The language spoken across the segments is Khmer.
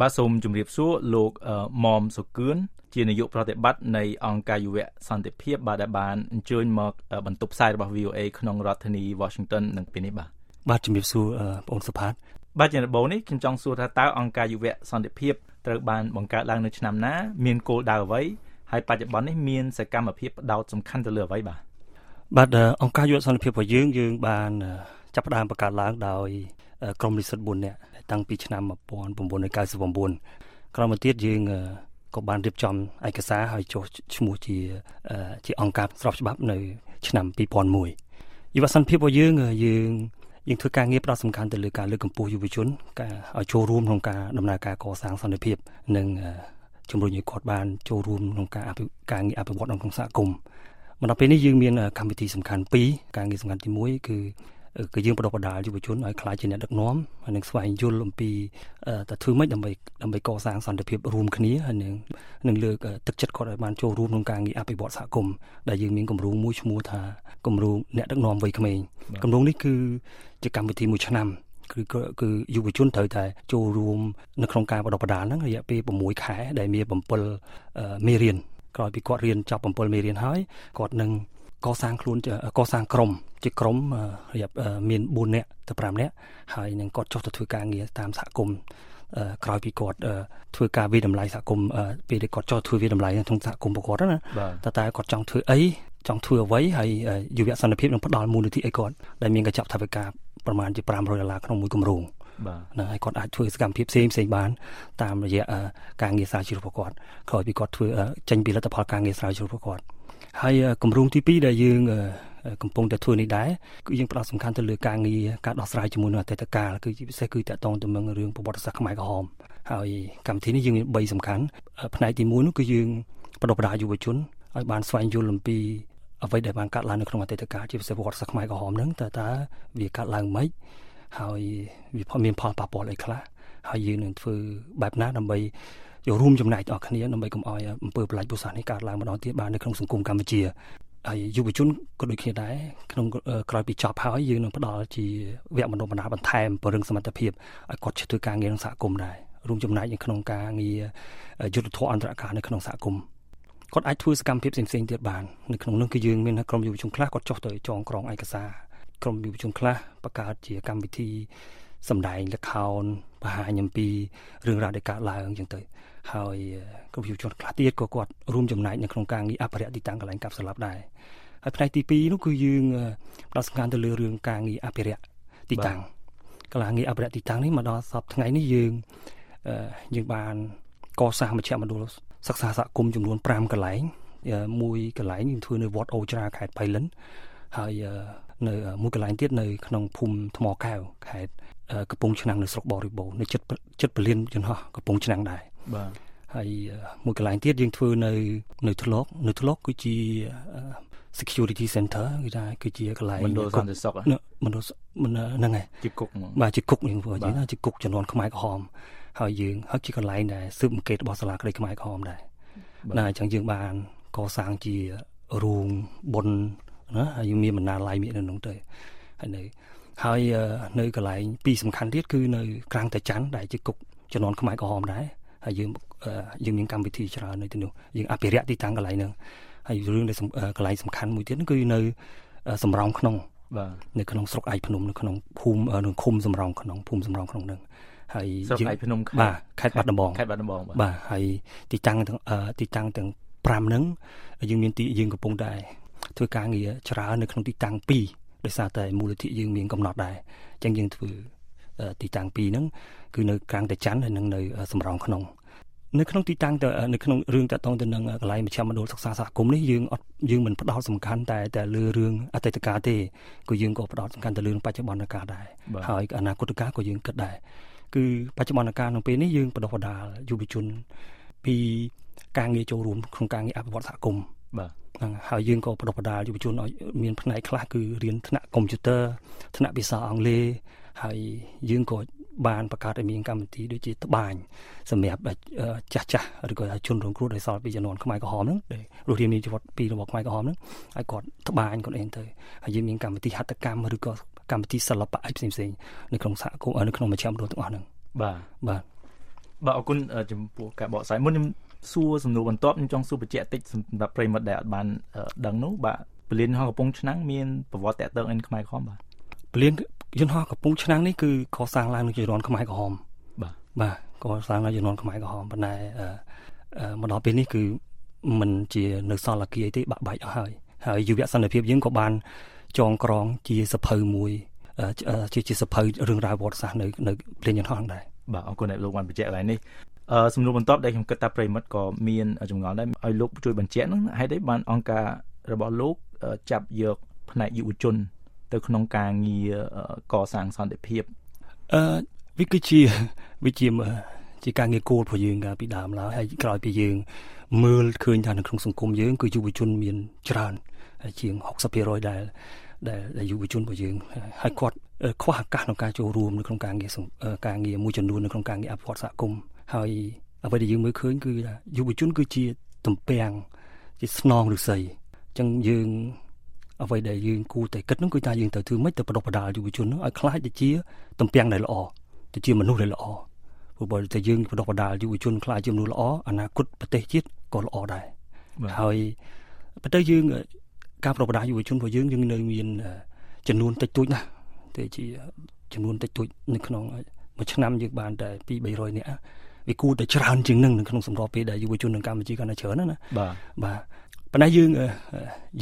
បាទសូមជម្រាបសួរលោកមុំសុគឿនជានាយកប្រតិបត្តិនៃអង្គការយុវសន្តិភាពបាទដែលបានអញ្ជើញមកបន្ទប់ផ្សាយរបស់ VOA ក្នុងរដ្ឋធានី Washington នឹងពេលនេះបាទបាទជំរាបសួរបងសុផាតបាទជាដំបូងនេះខ្ញុំចង់សួរថាតើអង្គការយុវសន្តិភាពត្រូវបានបង្កើតឡើងនៅឆ្នាំណា មានគោលដៅអ្វីហើយបច្ចុប្បន្ននេះមានសកម្មភាពផ្ដោតសំខាន់ទៅលើអ្វីបាទបាទអង្គការយុវសន្តិភាពរបស់យើងយើងបាន ចាប់ផ្ដើមបង្កើតឡើងដោយក្រុមនិស្សិត4នាក់តាំងពីឆ្នាំ1999ក្រោយមកទៀតយើងក៏បានរៀបចំឯកសារឲ្យចុះឈ្មោះជាជាអង្គការស្របច្បាប់នៅ ឆ្នាំ2001យុវសន្តិភាពរបស់យើងយើងយើងធ្វើការងារផ្ដោតសំខាន់ទៅលើការលើកកម្ពស់យុវជនការឲ្យចូលរួមក្នុងការដំណើរការកសាងសន្តិភាពនិងជំរុញឲ្យគាត់បានចូលរួមក្នុងការការងារអភិវឌ្ឍក្នុងសហគមន៍មកដល់ពេលនេះយើងមានកម្មវិធីសំខាន់2ការងារសំខាន់ទី1គឺ គឺយើងបដិបដាលយុវជនឲ្យខ្លាចជាអ្នកដឹកនាំហើយនឹងស្វែងយល់អំពីតើធ្វើម៉េចដើម្បីដើម្បីកសាងសន្តិភាពរួមគ្នាហើយនឹងនឹងលើកទឹកចិត្តគាត់ឲ្យបានចូលរួមក្នុងការងារអភិវឌ្ឍសហគមន៍ដែលយើងមានគម្រោងមួយឈ្មោះថាគម្រោងអ្នកដឹកនាំវ័យក្មេងគម្រោងនេះគឺជាកម្មវិធីមួយឆ្នាំគឺគឺយុវជនត្រូវតែចូលរួមនៅក្នុងការបដិបដាលហ្នឹងរយៈពេល6ខែដែលមាន7មេរៀនក្រោយពីគាត់រៀនចប់7មេរៀនហើយគាត់នឹង កសាងខ្លួនកសាងក្រុមជាក្រុមរយៈមាន4នាក់ទៅ5នាក់ហើយនឹងគាត់ចុះទៅធ្វើការងារតាមសហគមន៍ក្រោយពីគាត់ធ្វើការវិតម្លៃសហគមន៍ពេលដែលគាត់ចុះធ្វើវិតម្លៃក្នុងសហគមន៍របស់គាត់ណាតើតើគាត់ចង់ធ្វើអីចង់ធ្វើអ្វីហើយយុវសន្តិភាពនឹងផ្ដល់មូលនិធិអីគាត់ដែលមានកញ្ចប់ថវិកាប្រមាណជា500ដុល្លារក្នុងមួយគម្រោងបាទហ្នឹងហើយគាត់អាចធ្វើសកម្មភាពផ្សេងផ្សេងបានតាមរយៈការងារស្រាវជ្រាវរបស់គាត់ក្រោយពីគាត់ធ្វើចេញពីលទ្ធផលការងារស្រាវជ្រាវរបស់គាត់ ហើយគម្រោងទី2ដែលយើងកំពុងតែធ្វើនេះដែរគឺយើងផ្ដោតសំខាន់ទៅលើការងារការដោះស្រាយជាមួយនឹងអតីតកាលគឺជាពិសេសគឺតកតងទៅនឹងរឿងប្រវត្តិសាស្ត្រខ្មែរក្រហមហើយកម្មវិធីនេះយើងមាន3សំខាន់ផ្នែកទី1នោះគឺយើងបដិបដាយុវជនឲ្យបានស្វែងយល់អំពីអ្វីដែលបានកាត់ឡើងនៅក្នុងអតីតកាលជាពិសេសប្រវត្តិសាស្ត្រខ្មែរក្រហមហ្នឹងតើតើវាកាត់ឡើងម៉េចហើយវាមានផលប៉ះពាល់អីខ្លះហើយយើងនឹងធ្វើបែបណាដើម្បី យករួមចំណែកដល់គ្នាដើម្បីកុំឲ្យអំពើប្រល័យពូសាសនេះកើតឡើងម្ដងទៀតបាននៅក្នុងសង្គមកម្ពុជាហើយយុវជនក៏ដូចគ្នាដែរក្នុងក្រោយពីចប់ហើយយើងនឹងផ្ដល់ជាវគ្គបណ្ដុះបណ្ដាលបន្ថែមពង្រឹងសមត្ថភាពឲ្យគាត់ធ្វើការងារក្នុងសហគមន៍ដែររួមចំណែកនៅក្នុងការងារយុទ្ធធម៌អន្តរការនៅក្នុងសហគមន៍គាត់អាចធ្វើសកម្មភាពផ្សេងៗទៀតបាននៅក្នុងនោះគឺយើងមានក្រុមយុវជនខ្លះគាត់ចុះទៅចងក្រងឯកសារក្រុមយុវជនខ្លះបង្កើតជាកម្មវិធីសម្ដែងល្ខោនបង្ហាញអំពីរឿងរ៉ាវដែលកើតឡើងអញ្ចឹងទៅ ហើយក្រុមយុវជនខ្លះទៀតក៏គាត់រួមចំណែកនៅក្នុងការងារអភិរក្សទីតាំងកន្លែងកាប់សម្លាប់ដែរហើយផ្នែកទី2នោះគឺយើងផ្ដោតសំខាន់ទៅលើរឿងការងារអភិរក្សទីតាំងកន្លែងងារអភិរក្សទីតាំងនេះមកដល់សពថ្ងៃនេះយើងយើងបានកសាងមជ្ឈមណ្ឌលសិក្សាសហគមន៍ចំនួន5កន្លែងមួយកន្លែងយើងធ្វើនៅវត្តអូច្រាខេត្តបៃលិនហើយនៅមួយកន្លែងទៀតនៅក្នុងភូមិថ្មកែវខេត្តកំពង់ឆ្នាំងនៅស្រុកបរិបូរនៅចិត្តចិត្តពលានយន្តហោះកំពង់ឆ្នាំងដែរ បាទហើយមួយកន្លែងទៀតយើងធ្វើនៅនៅធ្លកនៅធ្លកគឺជា security center គឺថាគឺជាកន្លែងមណ្ឌលសន្តិសុខមណ្ឌលហ្នឹងហើយជាគុកបាទជាគុកយើងធ្វើយើងជាគុកចំនួនខ្មែរក្រហមហើយយើងហើយជាកន្លែងដែលស៊ើបអង្កេតរបស់សាលាក្តីខ្មែរក្រហមដែរណាអញ្ចឹងយើងបានកសាងជារូងបុនណាហើយយើងមានបណ្ណាល័យមាននៅក្នុងទៅហើយនៅហើយនៅកន្លែងពីរសំខាន់ទៀតគឺនៅក្រាំងតាច័ន្ទដែលជាគុកចំនួនខ្មែរក្រហមដែរ ហើយយើងយើងមានកម្មវិធីច្រើននៅទីនោះយើងអភិរក្សទីតាំងកន្លែងហ្នឹងហើយរឿងដែលកន្លែងសំខាន់មួយទៀតគឺនៅសំរោងក្នុងបាទនៅក្នុងស្រុកឯកភ្នំនៅក្នុងភូមិនៅឃុំសំរោងក្នុងភូមិសំរោងក្នុងហ្នឹងហើយស្រុកឯកភ្នំបាទខេត្តបាត់ដំបងខេត្តបាត់ដំបងបាទហើយទីតាំងទាំងទីតាំងទាំង5ហ្នឹងយើងមានទីយើងកំពុងតែធ្វើការងារច្រើននៅក្នុងទីតាំង2ដោយសារតែមូលនិធិយើងមានកំណត់ដែរអញ្ចឹងយើងធ្វើ ទីតាំង2ហ្នឹងគឺនៅក្រាំងតាច័ន្ទហើយនឹងនៅសំរោងក្នុងនៅក្នុងទីតាំងទៅនៅក្នុងរឿងតាក់ទងទៅនឹងកន្លែងមជ្ឈមណ្ឌលសិក្សាសហគមន៍នេះយើងអត់យើងមិនផ្ដោតសំខាន់តែតែលើរឿងអតីតកាលទេគឺយើងក៏ផ្ដោតសំខាន់ទៅលើបច្ចុប្បន្នកាលដែរហើយអនាគតកាលក៏យើងគិតដែរគឺបច្ចុប្បន្នកាលក្នុងពេលនេះយើងបដិបដាលយុវជនពីការងារចូលរួមក្នុងការងារអភិវឌ្ឍសហគមន៍ បាទហ្នឹងហើយយើងក៏បដិបដាលយុវជនឲ្យមានផ្នែកខ្លះគឺរៀនថ្នាក់កុំព្យូទ័រថ្នាក់ភាសាអង់គ្លេសហើយយើងក៏បានបង្កើតឲ្យមានកម្មវិធីដូចជាត្បាញសម្រាប់ចាស់ចាស់ឬក៏ជនរងគ្រោះដោយសល់ពីជំនាន់ខ្មែរក្រហមហ្នឹងដែលរស់រានមានជីវិតពីរបស់ខ្មែរក្រហមហ្នឹងហើយគាត់ត្បាញគាត់អីទៅហើយយើងមានកម្មវិធីហត្ថកម្មឬក៏កម្មវិធីសិល្បៈអីផ្សេងផ្សេងនៅក្នុងសហគមន៍នៅក្នុងមជ្ឈមណ្ឌលទាំងអស់ហ្នឹងបាទបាទបាទអរគុណចំពោះការបកស្រាយមុនខ្ញុំ សួរសំណួរបន្ទាប់ខ្ញុំចង់សួរបញ្ជាក់តិចសម្រាប់ប្រិមត្តដែលអត់បានដឹងនោះបាទពលានហោះកំពង់ឆ្នាំងមានប្រវត្តិតាក់ទងអិនខ្មែរក្រហមបាទពលានយន្តហោះកំពង់ឆ្នាំងនេះគឺកសាងឡើងនៅជំនាន់ខ្មែរក្រហមបាទបាទកសាងឡើងជំនាន់ខ្មែរក្រហមប៉ុន្តែមកដល់ពេលនេះគឺมันជានៅសល់អគារទេបាក់បែកអស់ហើយហើយយុវសន្តិភាពយើងក៏បានចងក្រងជាសភៅមួយជាជាសភៅរឿងរ៉ាវប្រវត្តិសាស្ត្រនៅនៅភ្លេងយន្តហោះដែរបាទអរគុណដែលលោកបានបញ្ជាក់កន្លែងនេះអឺ សំណួរបន្ទាប់ដែលខ្ញុំគិតថាប្រិមិត្តក៏មានចម្ងល់ដែរឲ្យលោកជួយបញ្ជាក់ហ្នឹងហេតុអីបានអង្គការរបស់លោកចាប់យកផ្នែកយុវជន ទៅក្នុងការងារកសាងសន្តិភាពអឺវាគឺជាវាជាជាការងារគោលរបស់យើងកាលពីដើមឡើយហើយក្រោយពីយើង មើលឃើញថានៅក្នុងសង្គមយើងគឺយុវជនមានច្រើនជាង60%ដែលដែលយុវជនរបស់យើងហើយគាត់ខ្វះឱកាសក្នុងការចូលរួមនៅក្នុងការងារការងារមួយចំនួននៅក្នុងការងារអភិវឌ្ឍសហគមន៍ ហើយអ្វីដែលយើងមើលឃើញគឺយុវជនគឺជាទំពាំងជាស្នងឫស្សីអញ្ចឹងយើងអ្វីដែលយើងគួរតែគិតនោះគឺថាយើងត្រូវធ្វើម៉េចទៅបដិបដាលយុវជននោះឲ្យខ្លាចទៅជាទំពាំងដែលល្អទៅជាមនុស្សដែលល្អព្រោះបើតែយើងបដិបដាលយុវជនខ្លាចជាមនុស្សល្អអនាគតប្រទេសជាតិក៏ល្អដែរហើយប៉ុន្តែយើងការបដិបដាលយុវជនរបស់យើងយើងនៅមានចំនួនតិចតួចណាស់តែជាចំនួនតិចតួចនៅក្នុងមួយឆ្នាំយើងបានតែ2 300នាក់ វាគួរតែច្រើនជាងនឹងនៅក្នុងសម្របពេលដែលយុវជននៅកម្ពុជាកាន់តែច្រើនណាបាទបាទប៉ុន្តែយើង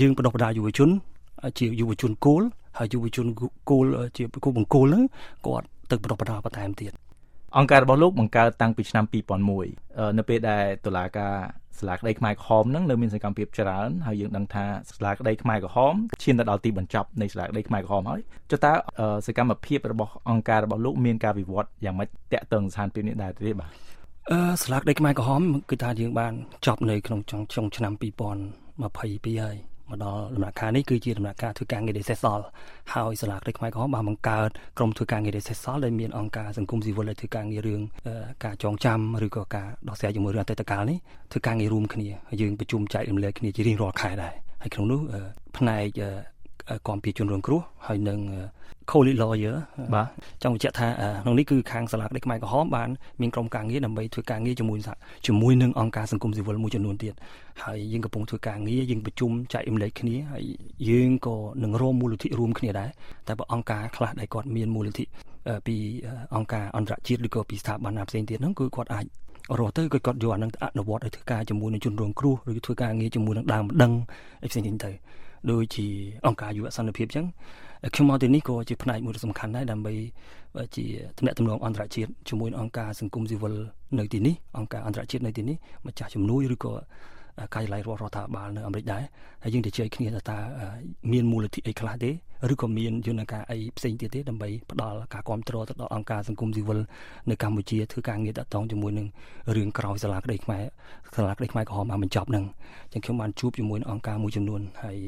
យើងបដិបដាយុវជន ជាយុវជនគោលហើយយុវជនគោលជាគោលបង្គោលហ្នឹងគាត់ទៅបដិបដាបន្ថែមទៀតអង្គការរបស់លោកបង្កើតតាំងពីឆ្នាំ2001នៅពេលដែលតុលាការ សាលាក្តីខ្មែរក្រហមហ្នឹងនៅមានសកម្មភាពច្រើនហើយយើងដឹងថាសាលាក្តីខ្មែរក្រហមឈានទៅដល់ទីបញ្ចប់នៃសាលាក្តីខ្មែរក្រហមហើយចុះតើសកម្មភាពរបស់អង្គការរបស់លោកមានការវិវត្តយ៉ាងម៉េចតាក់ទងស្ថានភាពនេះដែរទេបាទអឺសាលាក្តីខ្មែរក្រហមគឺថាយើងបានចប់នៅក្នុងចុងចុងឆ្នាំ2022ហើយ មកដល់ដំណាក់កាលនេះគឺជាដំណាក់កាលធ្វើការងារដែលសេសសល់ហើយសាលាក្តីខ្មែរក្រហមបានបង្កើតក្រុមធ្វើការងារដែលសេសសល់ដែលមានអង្គការសង្គមស៊ីវិលដែលធ្វើការងាររឿងការចងចាំឬក៏ការដោះស្រាយជាមួយរឿងអតីតកាលនេះធ្វើការងាររួមគ្នាហើយយើងប្រជុំចែករំលែកគ្នាជារៀងរាល់ខែដែរហើយក្នុងនោះផ្នែកគាំពារជនរងគ្រោះហើយនឹង co-lead lawyer បាទចង់បញ្ជាក់ថាក្នុងនេះគឺខាងសាលាក្តីខ្មែរក្រហមបានមានក្រុមការងារដើម្បីធ្វើការងារជាមួយជាមួយនឹងអង្គការសង្គមស៊ីវិលមួយចំនួនទៀតហើយយើងកំពុងធ្វើការងារយើងប្រជុំចែករំលែកគ្នាហើយយើងក៏នឹងរមមូលនិធិរួមគ្នាដែរតែបើអង្គការខ្លះដែលគាត់មានមូលនិធិពីអង្គការអន្តរជាតិឬក៏ពីស្ថាប័នផ្សេងទៀតហ្នឹងគឺគាត់អាចរស់ទៅគឺគាត់យកអានឹងអនុវត្តឲ្យធ្វើការជាមួយនឹងជនរងគ្រោះឬធ្វើការងារជាមួយនឹងដើមដឹងអីផ្សេងៗទៅដូចជាអង្គការយុវសន្តិភាពអញ្ចឹង ខ្ញុំមកទីនេះក៏ជាផ្នែកមួយសំខាន់ដែរដើម្បីជាទំនាក់ទំនងអន្តរជាតិជាមួយនឹងអង្គការសង្គមស៊ីវិលនៅទីនេះអង្គការអន្តរជាតិនៅទីនេះម្ចាស់ជំនួយឬក៏កាយឡៃរដ្ឋរដ្ឋាភិបាលនៅអាមេរិកដែរហើយយើងទៅជ័យគ្នាថាតើមានមូលនិធិអីខ្លះទេឬក៏មានយន្តការអីផ្សេងទៀតទេដើម្បីផ្ដល់ការគ្រប់គ្រងទៅដល់អង្គការសង្គមស៊ីវិលនៅកម្ពុជាធ្វើការងារតាក់ទងជាមួយនឹងរឿងក្រោយសាលាក្តីខ្មែរសាលាក្តីខ្មែរក្រហមបានបញ្ចប់ហ្នឹងអញ្ចឹងខ្ញុំបានជួបជាមួយនឹងអង្គការមួយចំនួនហើយ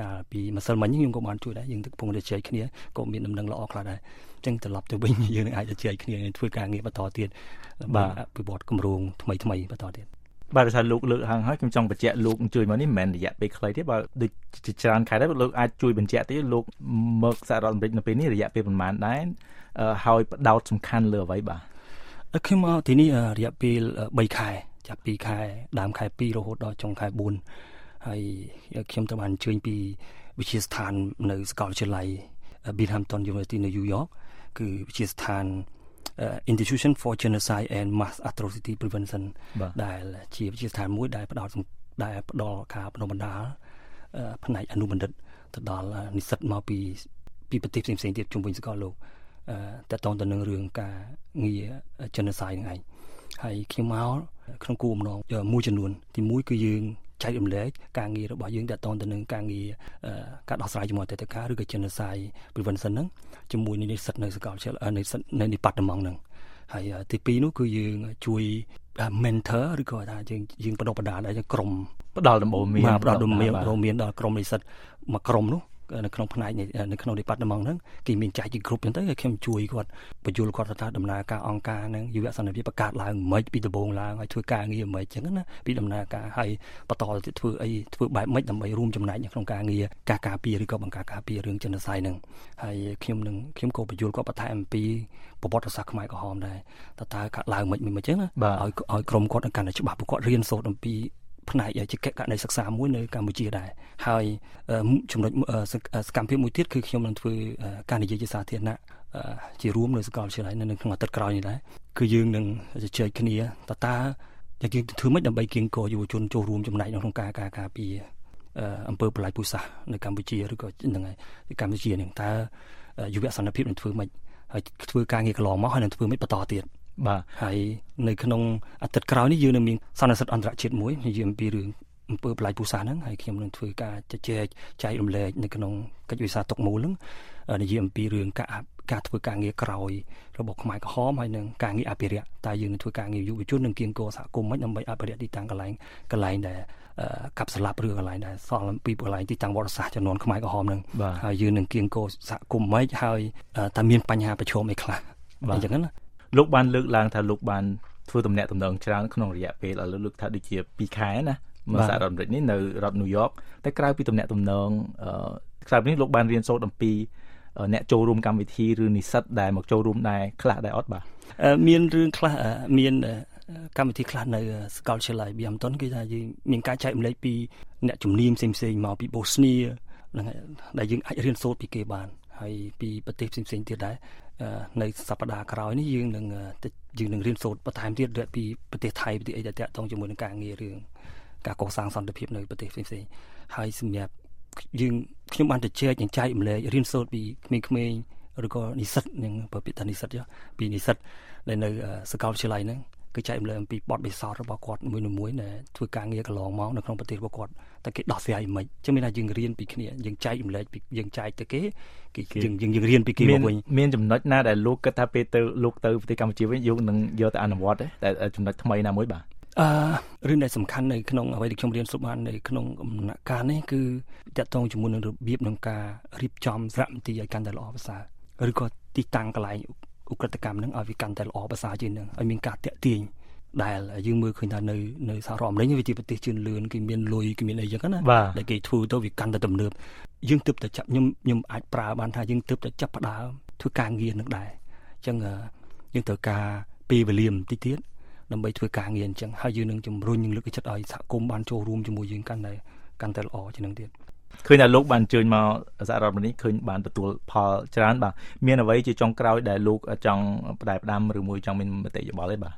កាលពីម្សិលមិញខ្ញុំក៏បានជួយដែរយើងកំពុងតែជែកគ្នាក៏មានដំណឹងល្អខ្លះដែរអញ្ចឹងត្រឡប់ទៅវិញយើងនឹងអាចទៅជែកគ្នាធ្វើការងារបន្តទៀតបាទអភិវឌ្ឍគម្រោងថ្មីថ្មីបន្តទៀតបាទថាលោកលើកហាងហើយខ្ញុំចង់បញ្ជាក់លោកជួយមកនេះមិនមែនរយៈពេលខ្លីទេបើដូចជាច្រើនខែដែរលោកអាចជួយបញ្ជាក់ទេលោកមកសហរដ្ឋអាមេរិកនៅពេលនេះរយៈពេលប្រហែលដែរហើយបដោតសំខាន់លើអ្វីបាទខ្ញុំមកទីនេះរយៈពេល3ខែចាប់ពីខែដើមខែ2រហូតដល់ចុងខែ4 ហើយខ្ញុំទៅបានអញ្ជើញពីវិទ្យាស្ថាននៅសាកលវិទ្យាល័យ Binghamton University នៅ New York គឺវិទ្យាស្ថាន Institution for Genocide and Mass Atrocity Prevention ដែលជាវិទ្យាស្ថានមួយដែលផ្ដោតដែលផ្ដល់ការបណ្ដុះបណ្ដាលផ្នែកអនុបណ្ឌិតទៅដល់និស្សិតមកពីពីប្រទេសផ្សេងៗទៀតជុំវិញសាកលលោកតកតងទៅនឹងរឿងការងារ genocide ហ្នឹងឯងហើយខ្ញុំមកក្នុងគោលបំណងមួយចំនួនទី1គឺយើង ចែករំលែកការងាររបស់យើងទាក់ទងទៅនឹងការងារការដោះស្រាយជាមួយអតីតកាលឬក៏ genocide prevention ហ្នឹងជាមួយនឹងនិស្សិតនៅសាកលវិទ្យាល័យនិស្សិតនៅ department ហ្នឹងហើយទី2នោះគឺយើងជួយ mentor ឬក៏ថាយើងយើងបដិបដាលដល់ក្រុមផ្ដល់ដំបូន្មានផ្ដល់ដំបូន្មានដល់ក្រុមនិស្សិតមួយក្រុមនោះ នៅក្នុងផ្នែកនៅក្នុង department ហ្នឹងគេមានចែកជា group អញ្ចឹងទៅខ្ញុំជួយគាត់បញ្យល់គាត់ថាដំណើរការអង្គការហ្នឹងយុវសន្តិភាពបង្កើតឡើងមិនពីដំបូងឡើងហើយធ្វើការងារមិនអញ្ចឹងណាពីដំណើរការហើយបន្តទៅធ្វើអីធ្វើបែបម៉េចដើម្បីរួមចំណែកនៅក្នុងការងារការការពារឬក៏បង្ការការពាររឿងចិនស័យហ្នឹងហើយខ្ញុំនឹងខ្ញុំក៏បញ្យល់គាត់បន្ថែមអំពីប្រវត្តិសាស្ត្រខ្មែរក្រហមដែរតើតើកាត់ឡើងមិនមិនអញ្ចឹងណាឲ្យឲ្យក្រុមគាត់កាន់តែច្បាស់ពួកគាត់រៀនសូត្រអំពី ផ្នែកជាករណីសិក្សាមួយនៅកម្ពុជាដែរហើយចំណុចសកម្មភាពមួយទៀតគឺខ្ញុំនឹងធ្វើការនិយាយជាសាធារណៈជារួមនៅសាកលវិទ្យាល័យនៅក្នុងអាទិត្យក្រោយនេះដែរគឺយើងនឹងជជែកគ្នាតើតើយើងធ្វើម៉េចដើម្បីគៀងគរយុវជនចូលរួមចំណែកក្នុងការការការពារអង្គើបល័យពុសាសនៅកម្ពុជាឬក៏ហ្នឹងហើយកម្ពុជានឹងតើយុវសន្តិភាពនឹងធ្វើម៉េចហើយធ្វើការងារកន្លងមកហើយនឹងធ្វើម៉េចបន្តទៀត បាទហើយនៅក្នុងអាទិត្យក្រោយនេះយើងនឹងមានសន្និសីទអន្តរជាតិមួយនិយាយអំពីរឿងអំពើប្លាយពូសាហ្នឹងហើយខ្ញុំនឹងធ្វើការជជែកចែករំលែកនៅក្នុងកិច្ចវិសាទុកមូលហ្នឹងនិយាយអំពីរឿងការការធ្វើការងារក្រោយរបស់ខ្មែរក្រហមហើយនឹងការងារអភិរក្សតែយើងនឹងធ្វើការងារយុវជននឹងគៀងគរសហគមន៍មិនដើម្បីអភិរក្សទីតាំងកន្លែងកន្លែងដែលកាប់ស្លាប់ឬកន្លែងដែលសល់ពីកន្លែងទីតាំងវត្តសាស្ត្រចំនួនខ្មែរក្រហមនឹងហើយយើងនឹងគៀងគរសហគមន៍មិនហើយតែមានបញ្ហាប្រឈមអីខ្លះអញ្ចឹងណា លោកបានលើកឡើងថាលោកបានធ្វើតំណែងតំណងច្រើនក្នុងរយៈពេលឥឡូវលើកថាដូចជា2ខែណាមកសហរដ្ឋអាមេរិកនេះនៅរដ្ឋញូវយ៉កតែក្រៅពីតំណែងតំណងក្រៅពីនេះលោកបានរៀនសូត្រអំពីអ្នកចូលរួមកម្មវិធីឬនិស្សិតដែលមកចូលរួមដែរខ្លះដែរអត់បាទមានរឿងខ្លះមានកម្មវិធីខ្លះនៅសាកលវិទ្យាល័យ Biamton គឺថាយើងមានការចែកម្លែកពីអ្នកជំនាញផ្សេងៗមកពីបូស្នីហ្នឹងដែលយើងអាចរៀនសូត្រពីគេបានហើយពីប្រទេសផ្សេងៗទៀតដែរ នៅសប្តាហ៍ក្រោយនេះយើងនឹងយើងនឹងរៀនសូត្របន្ថែមទៀតពីប្រទេសថៃប្រទេសអីដែលតាក់ទងជាមួយនឹងការងាររឿងការកសាងសន្តិភាពនៅប្រទេសផ្សេងៗហើយសម្រាប់យើងខ្ញុំបានទៅជែកចែកម្លែករៀនសូត្រពីក្មេងៗឬក៏និស្សិតនឹងបើពាក្យថានិស្សិតពីនិស្សិតដែលនៅសាកលវិទ្យាល័យហ្នឹង គឺចែកម្លែកអំពីបទពិសោធន៍របស់គាត់មួយមួយដែលធ្វើការងារកន្លងមកនៅក្នុងប្រទេសរបស់គាត់តែគេដោះស្រាយមិនចឹងមានថាយើងរៀនពីគ្នាយើងចែកម្លែកពីយើងចែកទៅគេគេយើងយើងរៀនពីគេមកវិញមានចំណុចណាដែលលោកគិតថាពេលទៅលោកទៅប្រទេសកម្ពុជាវិញយកនឹងយកទៅអនុវត្តតែចំណុចថ្មីណាមួយបាទអឺរឿងដែលសំខាន់នៅក្នុងអ្វីដែលខ្ញុំរៀនសូត្របាននៅក្នុងដំណាក់កាលនេះគឺតកតងជាមួយនឹងរបៀបក្នុងការរៀបចំសារមន្ទីរឲ្យកាន់តែល្អប្រសើរឬក៏ទីតាំងកន្លែង ឧក្រិដ្ឋកម្មហ្នឹងឲ្យវាកាន់តែល្អប្រសើរជាងនឹងឲ្យមានការតាក់ទាញដែលយើងមើលឃើញថានៅនៅសហរដ្ឋអាមេរិកវាជាប្រទេសជឿនលឿនគេមានលុយគេមានអីចឹងណាដែលគេធ្វើទៅវាកាន់តែទំនើបយើងទើបតែចាប់ខ្ញុំខ្ញុំអាចប្រើបានថាយើងទើបតែចាប់ផ្ដើមធ្វើការងារនឹងដែរអញ្ចឹងយើងត្រូវការពេលវេលាបន្តិចទៀតដើម្បីធ្វើការងារអញ្ចឹងហើយយើងនឹងជំរុញនឹងលើកទឹកចិត្តឲ្យសហគមន៍បានចូលរួមជាមួយយើងកាន់តែកាន់តែល្អជាងនឹងទៀត ឃើញថាលោកបានអញ្ជើញមកសហរដ្ឋអាមេរិកឃើញបានទទួលផលច្រើនបាទមានអ្វីជាចុងក្រោយដែលលោកចង់បដែផ្ដាំឬមួយចង់មានមតិយោបល់ទេបាទ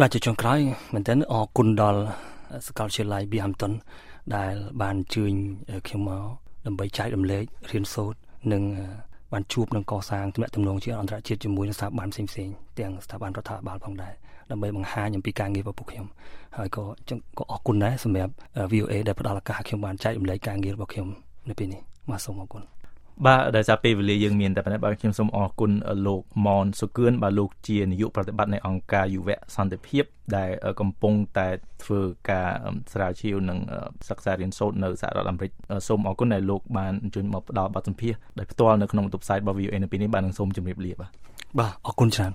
បាទជាចុងក្រោយមែនតើអរគុណដល់សាកលវិទ្យាល័យ Bihampton ដែលបានអញ្ជើញខ្ញុំមកដើម្បីចែករំលែករៀនសូត្រនិងបានជួបនឹងកសាងទំនាក់ទំនងជាអន្តរជាតិជាមួយនឹងស្ថាប័នផ្សេងៗទាំងស្ថាប័នរដ្ឋាភិបាលផងដែរ ដើម្បីបង្ហាញអំពីការងាររបស់ពួកខ្ញុំហើយក៏ក៏អរគុណដែរសម្រាប់ VOA ដែលផ្ដល់ឱកាសឲ្យខ្ញុំបានចែករំលែកការងាររបស់ខ្ញុំនៅពេលនេះបាទសូមអរគុណបាទដោយសារពេលវេលាយើងមានតែប៉ុណ្ណេះបាទខ្ញុំសូមអរគុណលោកម៉នសុគឿនបាទលោកជានាយកប្រតិបត្តិនៃអង្គការយុវសន្តិភាព ដែលកំពុងតែធ្វើការស្រាវជ្រាវនិងសិក្សារៀនសូត្រនៅសហរដ្ឋអាមេរិកសូមអរគុណដែលលោកបានអញ្ជើញមកផ្ដល់បទសម្ភាសន៍ដោយផ្ទាល់នៅក្នុងបន្ទប់ផ្សាយរបស់ VOA នៅពេលនេះបាទនឹងសូមជម្រាបលាបាទបាទអរគុណច្រើន